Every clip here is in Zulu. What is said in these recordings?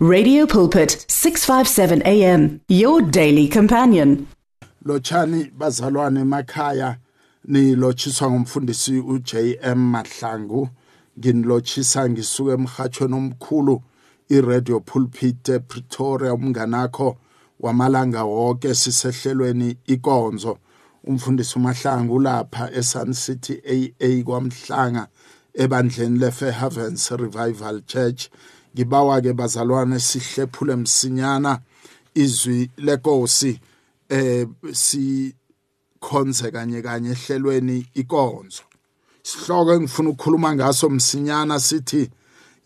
Radio Pulpit 657 AM your daily companion. Lochani bazalwane emakhaya ni lochiswa ngumfundisi uJM Mahlangu. Nginilochisa ngisuka emhathweni omkhulu iRadio Pulpit ePretoria umnganakho wamalanga wonke sisehlelweni ikonzo. Umfundisi uMahlangu lapha eSun City AA kwaMhlanga ebandleni leFair Havens Revival Church. Ngibawa ke bazalwane sihlephule msinyana. Izwi lenkosi eh si khonze kanye kanye ehlelweni ikonzo. Sihloko engifuna ukukhuluma ngaso msinyana sithi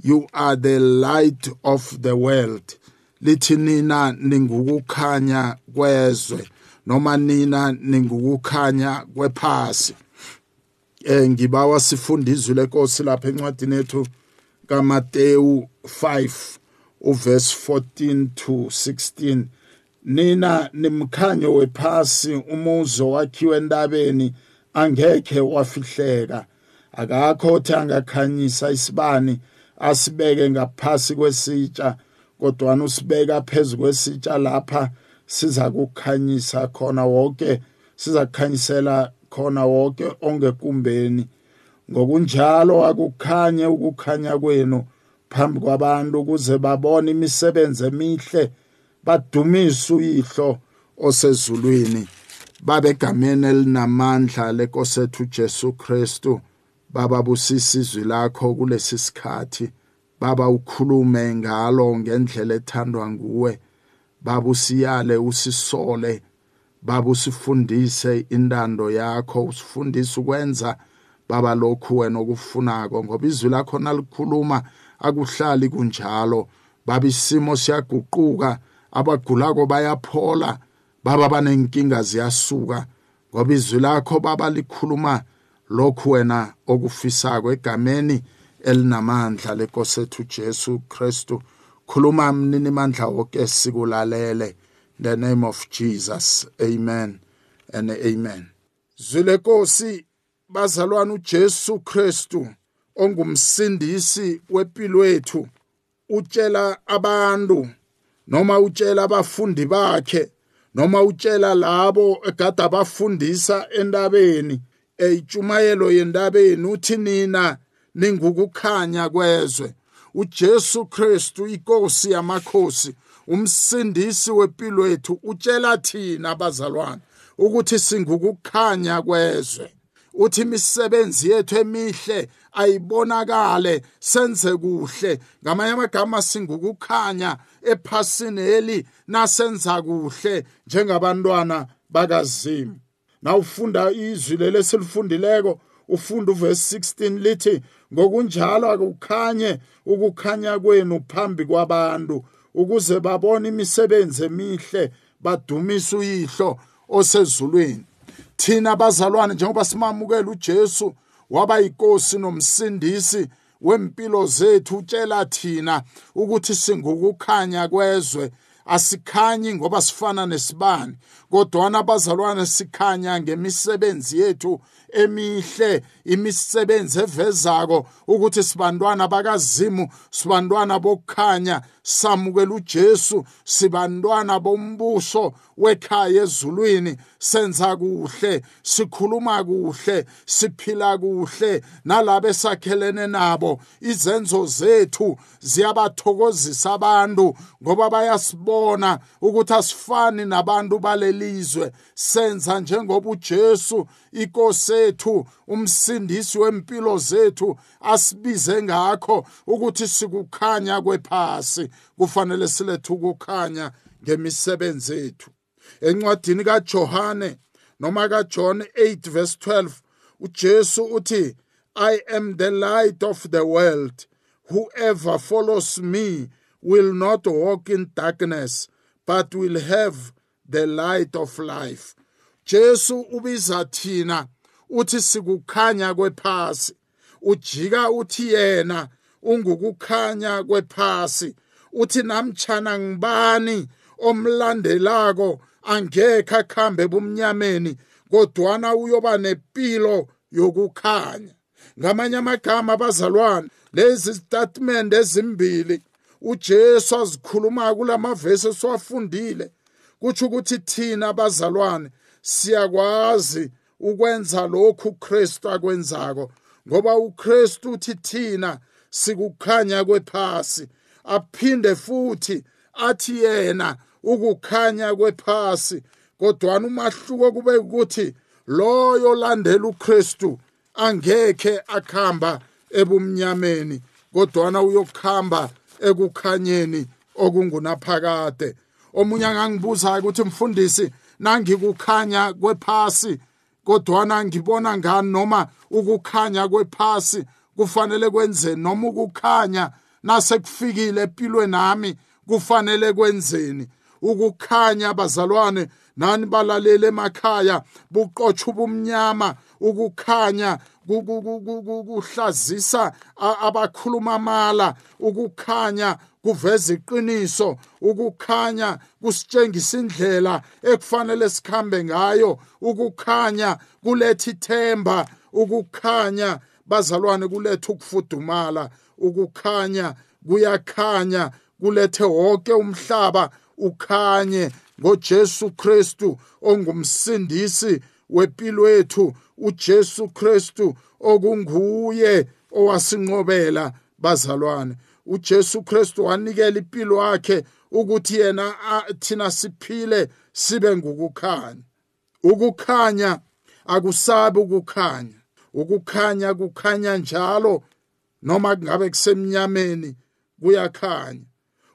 you are the light of the world. Lithi nina ningukukhanya kwezwe noma nina ningukukhanya kwephasi. Eh ngibawa sifunde izwi lenkosi lapha encwadini yethu. kaMateyu 5 uverse 14 to 16 nina nimkhanyo wephasi umuzo wakhiwe entabeni angekhe wafihleka. Akakho othi angakhanyisa isibani asibeke ngaphasi kwesitsha kodwa usibeka phezulu kwesitsha lapha siza kukhanyisa khona wonke siza kukhanyisela khona wonke ongekumbeni ngokunjalo akukhanye ukukhanya kwenu phambi kwabantu ukuze babone imisebenzi emihle badumise uyihlo osezulwini babegameni elinamandla lenkosethu Jesu Kristu. Baba busisa izwi lakho kulesi sikhathi. Baba ukhulume ngalo ngendlela ethandwa nguwe. Baba usiyale usisole. Baba usifundise intando yakho usifundise ukwenza baba lokhu wena okufunako ngoba izwi lakho nalikhuluma akuhlali kunjalo. Baba isimo siyaguquka abagulako bayaphola baba banenkinga ziyasuka ngoba izwi lakho baba likhuluma lokhu wena okufisako egameni elinamandla lenkosethu Jesu Kristu. Khuluma mnini mandla wonke sikulalele the name of Jesus amen and amen. Zwile nkosi bazalwane uJesu Kristu ongumsindisi wempilo yethu utshela abantu noma utshela abafundi bakhe noma utshela labo egada abafundisa entabeni. Eyitshumayelo yentabeni uthi nina ningukukhanya kwezwe. uJesu Kristu inkosi yamakhosi umsindisi wempilo yethu utshela thina abazalwane ukuthi singukukhanya kwezwe. Uthi imisebenzi yethu emihle ayibonakale senze kuhle. Ngamanye amagama singukukhanya ephasini eli nasenza kuhle njengabantwana bakazimu. Nawufunda izwi leli silifundileko ufunda uverse 16 lithi ngokunjalo akukhanye ukukhanya kwenu phambi kwabantu ukuze babone imisebenzi emihle badumise uyihlo osezulwini. Thina bazalwane njengoba simamukela uJesu waba yinkosi nomsindisi wempilo zethu utshela thina ukuthi singukukhanya kwezwe. Asikhanyi ngoba sifana nesibani kodwana abazalwane sikhanya ngemisebenzi yethu emihle imisebenzi evezako ukuthi sibantwana bakazimu sibantwana bokukhanya samukela uJesu sibantwana bombuso wekhaya ezulwini senza kuhle sikhuluma kuhle siphila kuhle nalabo esakhelene nabo izenzo zethu ziyabathokozisa abantu ngoba bayasibona ukuthi asifani nabantu balelizwe senza njengoba uJesu inkosi yethu umsindisi wempilo zethu asibize ngakho ukuthi sikukhanya kwephasi. Kufanele silethe ukukhanya ngemisebenzi yethu encwadini kaJohane noma kaJohn 8 verse 12 uJesu uthi I am the light of the world. Whoever follows me will not walk in darkness but will have the light of life. Jesu ubiza thina uthi sikukhanya kwephasi. Ujika uthi yena ungukukhanya kwephasi. Uthi namtshana ngibani omlandelako angekhe akhambe ebumnyameni kodwana uyoba nempilo yokukhanya. Ngamanye amagama abazalwane lezi statement ezimbili uJesu azikhuluma kulamavesi esiwafundile kutsho ukuthi thina abazalwane siyakwazi ukwenza lokhu uKristu akwenzako ngoba uKristu uthi thina sikukhanya kwephasi aphinde futhi athi yena ukukhanya kwephasi kodwana umahluko kube ukuthi loyo landela uKristu angekhe akhamba ebumnyameni kodwana uyokukhamba ekukhanyeni okungunaphakade. Omunye angangibuza ukuthi mfundisi nangikukhanya kwephasi kodwana ngibona ngani noma ukukhanya kwephasi kufanele kwenze noma ukukhanya nasekufikile empilweni nami kufanele kwenzeni? Ukukhanya bazalwane nani balalele emakhaya buqotsha ubumnyama ukukhanya kuhlazisa abakhuluma mala ukukhanya kuveza iqiniso ukukhanya kusitshengisa indlela ekufanele sikhambe ngayo ukukhanya kuletha ithemba ukukhanya bazalwane kuletha ukufudumala ukukhanya kuyakhanya kulethe wonke umhlaba ukhanye ngoJesu Kristu ongumsindisi wempilo yethu uJesu Kristu okunguye owasinqobela bazalwane. uJesu Kristu wanikela impilo yakhe ukuthi yena thina siphile sibe ngukukhanya. Ukukhanya akusabi ukukhanya. Ukukhanya kukhanya njalo noma kungabe kusemnyameni kuyakhanya.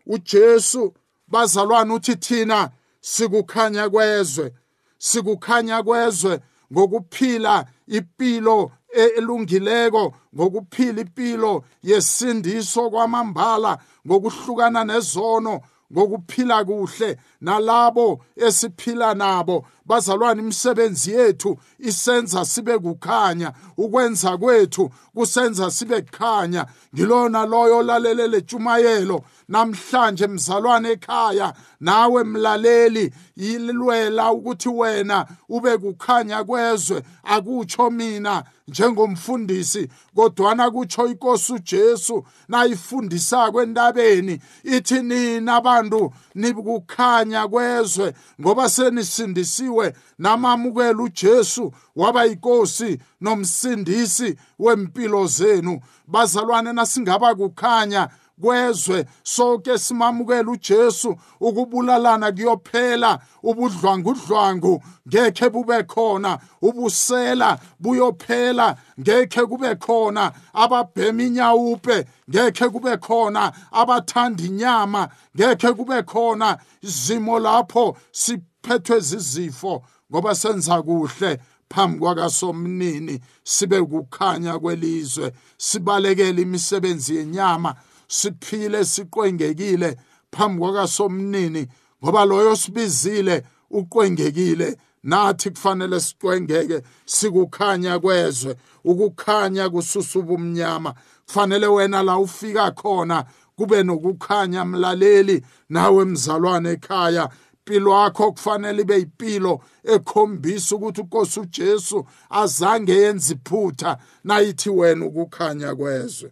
uJesu bazalwane uthi thina sikukhanya kwezwe. Sikukhanya kwezwe ngokuphila impilo elungileko ngokuphila impilo yesindiso kwamambala ngokuhlukana nezono ngokuphila kuhle nalabo esiphila nabo. Bazalwane imisebenzi yethu isenza sibe kukhanya ukwenza kwethu kusenza sibe kukhanya. Ngilona loyo lalelele tshumayelo namhlanje mzalwane ekhaya nawe mlaleli yilwela ukuthi wena ube kukhanya kwezwe. Akutsho mina njengomfundisi kodwana kutsho inkosi uJesu nayifundisa kwentabeni ithi nina abantu nikukhanya kwezwe ngoba senisindisiwe. Namamukela uJesu waba yinkosi nomsindisi wempilo zenu. Bazalwane nasingaba kukhanya kwezwe sonke simamukela uJesu ukubulalana kuyophela ubudlwangudlwangu ngeke bube khona ubusela buyophela ngeke kube khona ababhema inyawupe ngeke kube khona abathanda inyama ngeke kube khona. Izimo lapho siphethwe zizifo ngoba senza kuhle phambi kwakasomnini sibe kukhanya kwelizwe sibalekele imisebenzi yenyama siphile siqwengekile phambi kwakasomnini ngoba loyo sibizile uqwengekile. Nathi kufanele siqwengeke sikukhanya kwezwe ukukhanya kususa ubumnyama kufanele wena la ufika khona kube nokukhanya mlaleli nawe mzalwane ekhaya. Impilo yakho kufanele ibe yipilo ekhombisa ukuthi uNkosi uJesu azange yenze iphutha nayithi wena ukukhanya kwezwe.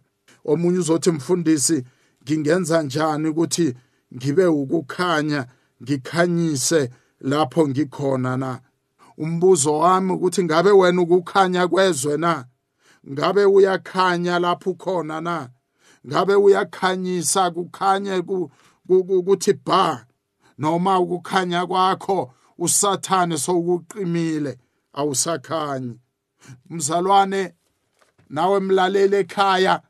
Omunye uzothi mfundisi ngingenza njani ukuthi ngibe ukukhanya ngikhanyise lapho ngikhona na? Umbuzo wami ukuthi ngabe wena ukukhanya kwezwe na? Ngabe uyakhanya lapho ukhona na? Ngabe uyakhanyisa kukhanye ukuthi ba? Noma ukukhanya kwakho usathane sowukuqimile awusakhanyi. Mzalwane nawe mlaleli ekhaya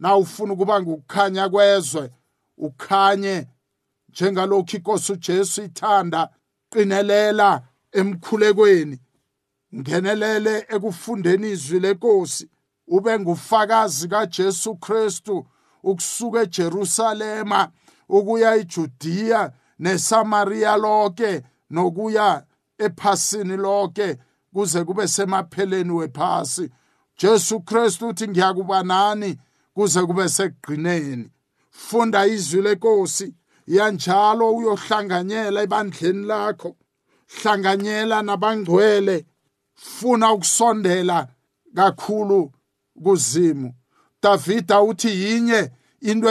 na ufuna ukuba ngukukhanya kwezwe ukhanye njengalokhu inkosi uJesu ithanda qinelela emkhulekweni ngenelele ekufundeni izwi lenkosi ube ngufakazi kaJesu Kristu ukusuka eJerusalema ukuya eJudiya neSamaria lonke nokuya ephasini lonke kuze kube semapheleni wephasi. Jesu Kristu uthi ngiyakuba nani kuze kube sekugqineni funda izwi lenkosi yanjalo uyohlanganyela ebandleni lakho. Hlanganyela nabangcwele. Funa ukusondela kakhulu kuzimu. Davida uthi yinye into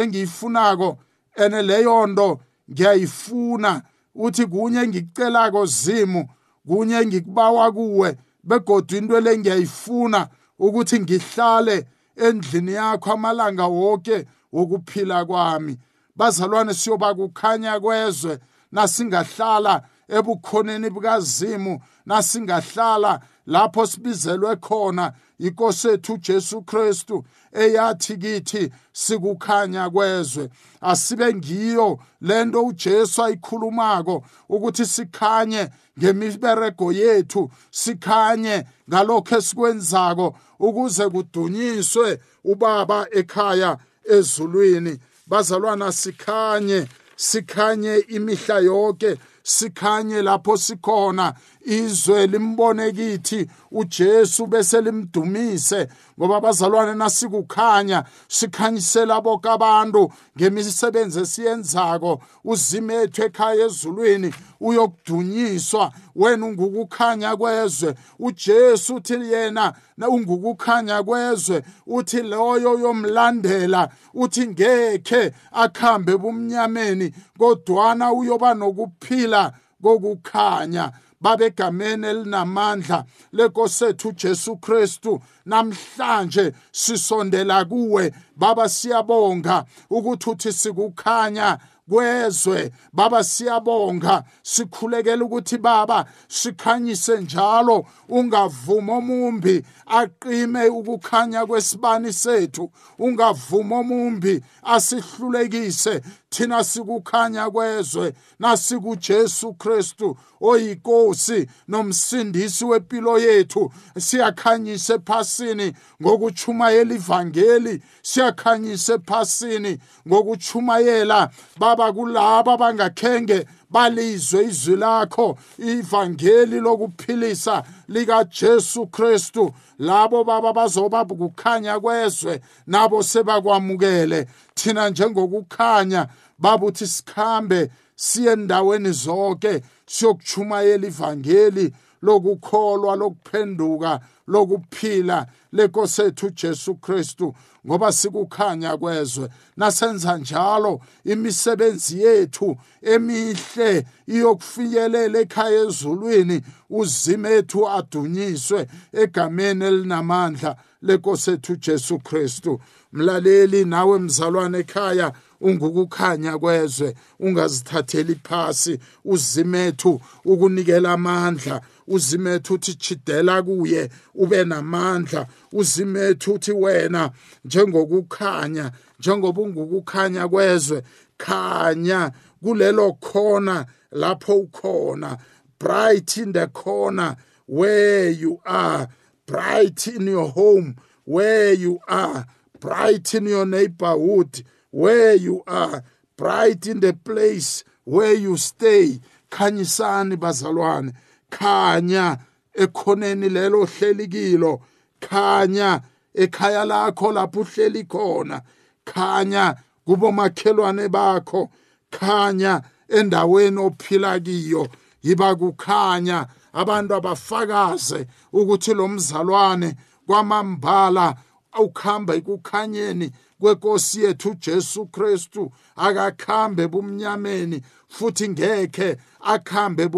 engiyifunako ene leyo nto ngiyayifuna. Uthi kunye ngikucelako zimu kunye ngikubawa kuwe begodwa into le ngiyayifuna ukuthi ngihlale endlini yakho amalanga wonke wokuphila kwami. Bazalwane siyoba kukhanya kwezwe nasingahlala ebukhoneni bukazimu nasingahlala lapho sibizelwe khona inkosi ethu uJesu Kristu eyathi kithi sikukhanya kwezwe. Asibe ngiyo lento uJesu ayikhulumako ukuthi sikhanye ngemiberego yethu sikhanye ngalokho esikwenzako ukuze kudunyiswe ubaba ekhaya ezulwini. Bazalwana sikhanye sikhanye imihla yonke sikhanye lapho sikhona izwe limbone kithi uJesu bese limdumise ngoba bazalwane nasikukhanya sikhanyisela bonke abantu ngemisebenzi esiyenzako. Uzimethu ekhaya ezulwini uyokudunyiswa wena ungukukhanya kwezwe. uJesu uthi yena ungukukhanya kwezwe. Uthi loyo yomlandela uthi ngekhe akhambe bumnyameni kodwana uyoba nokuphila kokukhanya. Babegameni elinamandla lenkosi ethu uJesu Kristu. Namhlanje sisondela kuwe baba siyabonga ukuthi uthi sikukhanya kwezwe. Baba siyabonga. Sikhulekela ukuthi baba sikhanyise njalo. Ungavuma omumbi aqime ukukhanya kwesibani sethu. Ungavuma omumbi asihlulekise. Thina sikukhanya kwezwe nasikuJesu Kristu oyinkosi nomsindisi wempilo yethu. Siyakhanyisa ephasini ngokuchumayela ivangeli siyakhanyisa ephasini ngokuchumayela baba kulabo abangakhenge balizwe izwi lakho ivangeli lokuphilisa likaJesu Kristu. Labo baba bazoba kukhanya kwezwe nabo sebakwamukele. Thina njengokukhanya babuthi sikhambe siye endaweni zonke siyokuchumayela ivangeli lokukholwa lokuphenduka lokuphila. Lenkosi ethu uJesu Kristu ngoba sikukhanya kwezwe. Nasenza njalo imisebenzi yethu emihle iyokufikelela ekhaya ezulwini uzimethu adunyiswe egameni elinamandla lenkosi ethu uJesu Kristu. Mlaleli nawe mzalwane ekhaya ungukukhanya kwezwe ungazithatheli phasi uzimethu ukunikela amandla uzimethu uthi chidela kuye ube namandla. uzimethu uthi wena njengokukhanya njengoba ungukukhanya kwezwe khanya kulelo khona lapho ukhona. Bright in the corner where you are. Bright in your home where you are. Bright in your neighborhood where you are. Bright in the place where you stay. Khanyisani bazalwane. Khanya ekhoneni lelo hleli kilo. Khanya ekhaya lakho lapho uhleli khona. Khanya kubomakhelwane bakho. Khanya endaweni ophila kiyo. Yiba kukhanya abantu abafakaze ukuthi lo mzalwane kwamambala ukuhamba ekukhanyeni kwenkosi yethu uJesu Kristu. Akakhambe bumnyameni futhi ngeke akhambe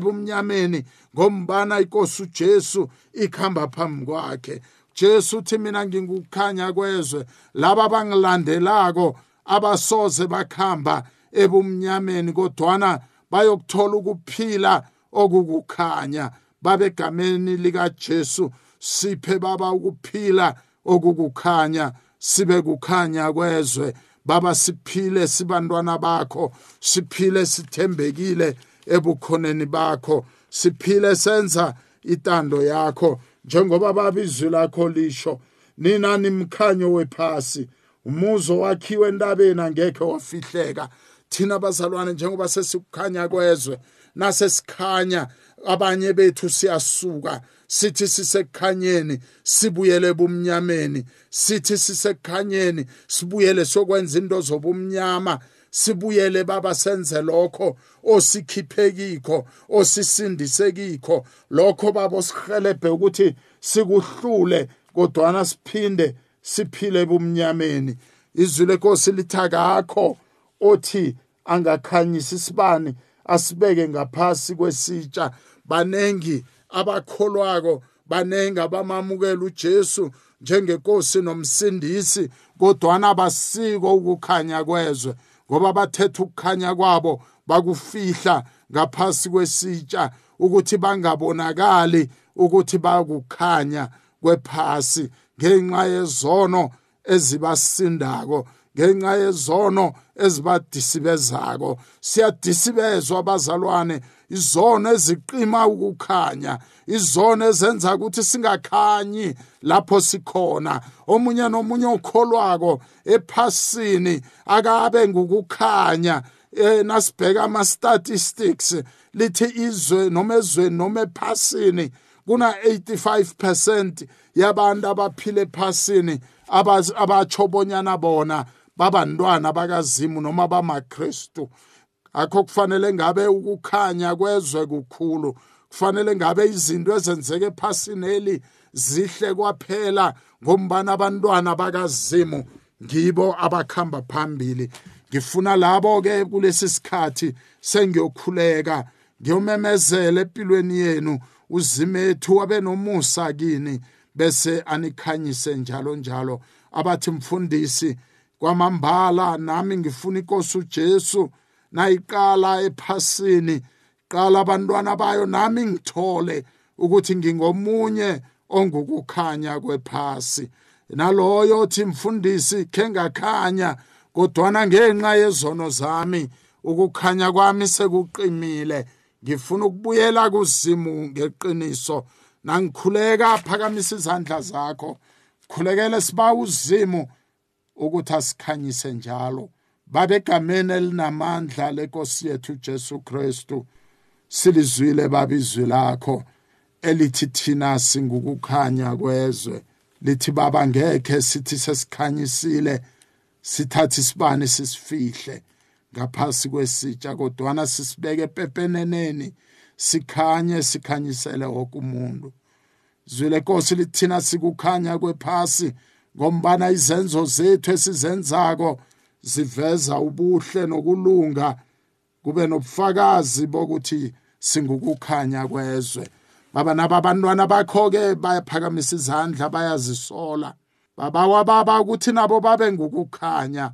bumnyameni ngombana inkosi uJesu ikhamba phambi kwakhe. Jesu uthi mina ngingukukhanya kwezwe. Laba bangilandelako abasoze bakhamba ebumnyameni kodwana bayokuthola ukuphila okukukhanya babegameni likaJesu siphe baba ukuphila okukukhanya sibe kukhanya kwezwe. Baba siphile sibantwana bakho siphile sithembekile ebukhoneni bakho. Siphile senza itando yakho. Njengoba baba izwi lakho lisho nina nimkhanyo wephasi. Umuzo wakhiwe entabeni angekhe wafihleka. Thina bazalwane njengoba sesikukhanya kwezwe nasesikhanya abanye bethu siyasuka. Sithi sisekukhanyeni sibuyele bumnyameni sithi sisekukhanyeni sibuyele sokwenza into zobumnyama. Sibuyele baba senze lokho osikhiphekikho osisindisekikho lokho baba osihelebhe ukuthi sikuhlule kodwana siphinde siphile bumnyameni izwi lenkosi lithi akakho othi angakhanyisa isibani asibeke ngaphasi kwesitsha. Banengi abakholwako banengi abamamukela uJesu njengenkosi nomsindisi kodwana basiko ukukhanya kwezwe ngoba bathethe ukukhanya kwabo bakufihla ngaphasi kwesitsha ukuthi bangabonakali ukuthi bakukhanya kwephasi ngenxa yezono ezibasindako. Ngenxa yezono ezibadisibezako. Siyadisibezwa abazalwane. Izono eziqima ukukhanya izono ezenza ukuthi singakhanyi lapho sikhona. Omunye nomunye okholwako ephasini akabe ngukukhanya. Eh nasibheka ama statistics lithi izwe noma ezweni noma ephasini kuna 85% yabantu abaphile ephasini abachobonyana bona. Babantwana bakazimu noma bamaKristu. Akho kufanele ngabe ukukhanya kwezwe kukhulu. Kufanele ngabe izinto ezenzeke ephasini eli zihle kwaphela ngombana abantwana bakazimu ngibo abakhamba phambili. Ngifuna labo ke kulesi sikhathi sengiyokhuleka ngiyomemezela empilweni yenu. Uzimethu abe nomusa kini bese anikhanyise njalo njalo. Abathi mfundisi kwamambala nami ngifuna inkosi uJesu. Nayiqala ephasini. Qala abantwana bayo nami ngithole ukuthi ngingomunye ongukukhanya kwephasi. Naloyo othi mfundisi khe ngakhanya kodwana ngenxa yezono zami ukukhanya kwami sekuqinile. Ngifuna ukubuyela kuzimu ngeqiniso. Nangikhuleka phakamisa izandla zakho. Khulekele siba uzimu. Ukuthi asikhanyise njalo. Babegameni elinamandla lenkosi yethu Jesu Kristu. Silizwile babizwi lakho elithi thina singukukhanya kwezwe. Lithi baba ngeke sithi sesikhanyisile sithathe isibani sisifihle ngaphasi kwesitsha kodwana sisibeke epepeneneni sikhanye sikhanyisele wonke umuntu. Zwile nkosi lithina sikukhanya kwephasi ngombana izenzo zethu esizenzako ziveza ubuhle nokulunga kube nobufakazi bokuthi singukukhanya kwezwe. Baba naba abantwana bakho-ke bayaphakamisa izandla bayazisola. Babawa baba ukuthi nabo babe ngukukhanya.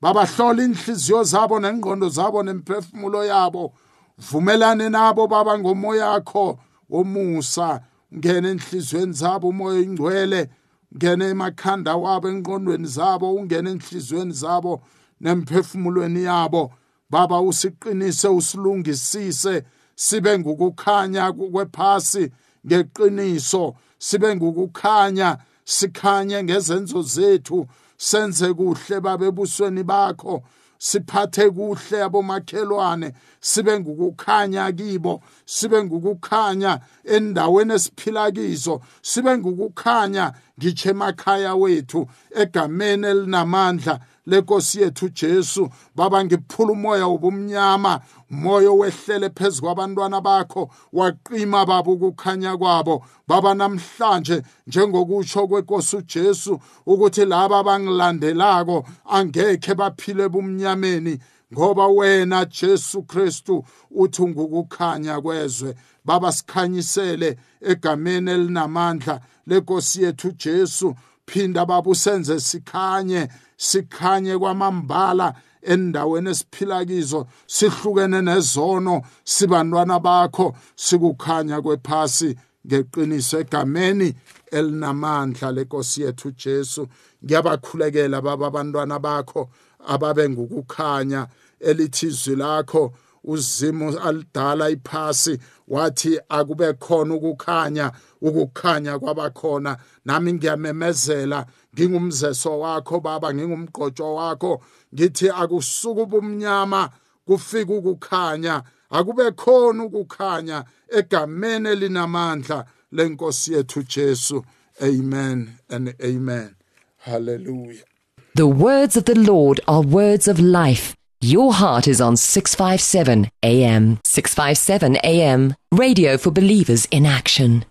Babahlola inhliziyo zabo nengqondo zabo nemphefumulo yabo. Vumelane nabo baba ngomoya yakho womusa. Ngene enhlizweni zabo umoya ingcwele ngene emakhanda wabo engqondweni zabo ungene enhlizweni zabo nemphefumulweni yabo. Baba usiqinise usilungisise. Sibe ngukukhanya kwephasi ngeqiniso. Sibe ngukukhanya sikhanye ngezenzo zethu. Senze kuhle babebusweni bakho. Siphathe kuhle abomakhelwane sibe ngukukhanya kibo sibe ngukukhanya endaweni esiphila kizo sibe ngukukhanya ngitshe emakhaya wethu egameni elinamandla lenkosi yethu Jesu. Baba ngiphula umoya wobumnyama umoya wehlele phezulu kwabantwana bakho waqima baba ukukhanya kwabo. Baba namhlanje njengokutsho kwenkosi uJesu ukuthi laba abangilandelako angeke baphile ebumnyameni ngoba wena Jesu Kristu uthi ngukukhanya kwezwe. Baba sikhanyisele egameni elinamandla lenkosi yethu Jesu. Phinda baba usenze sikhanye. Sikhanye kwamambala endaweni esiphila kizo sihlukene nezono sibantwana bakho sikukhanya kwephasi ngeqiniso egameni elinamandla lenkosi yethu Jesu. Ngiyabakhulekela baba abantwana bakho ababe ngukukhanya elithi izwi lakho. Uzimu alidala iphasi wathi akube khona ukukhanya ukukhanya kwabakhona nami ngiyamemezela ngingumzeso wakho baba ngingumgqotsho wakho ngithi akusuka ubumnyama kufika ukukhanya akube khona ukukhanya egameni elinamandla lenkosi yethu Jesu amen and amen hallelujah The words of the Lord are words of life Your heart is on 657 AM. 657 AM. Radio for believers in action.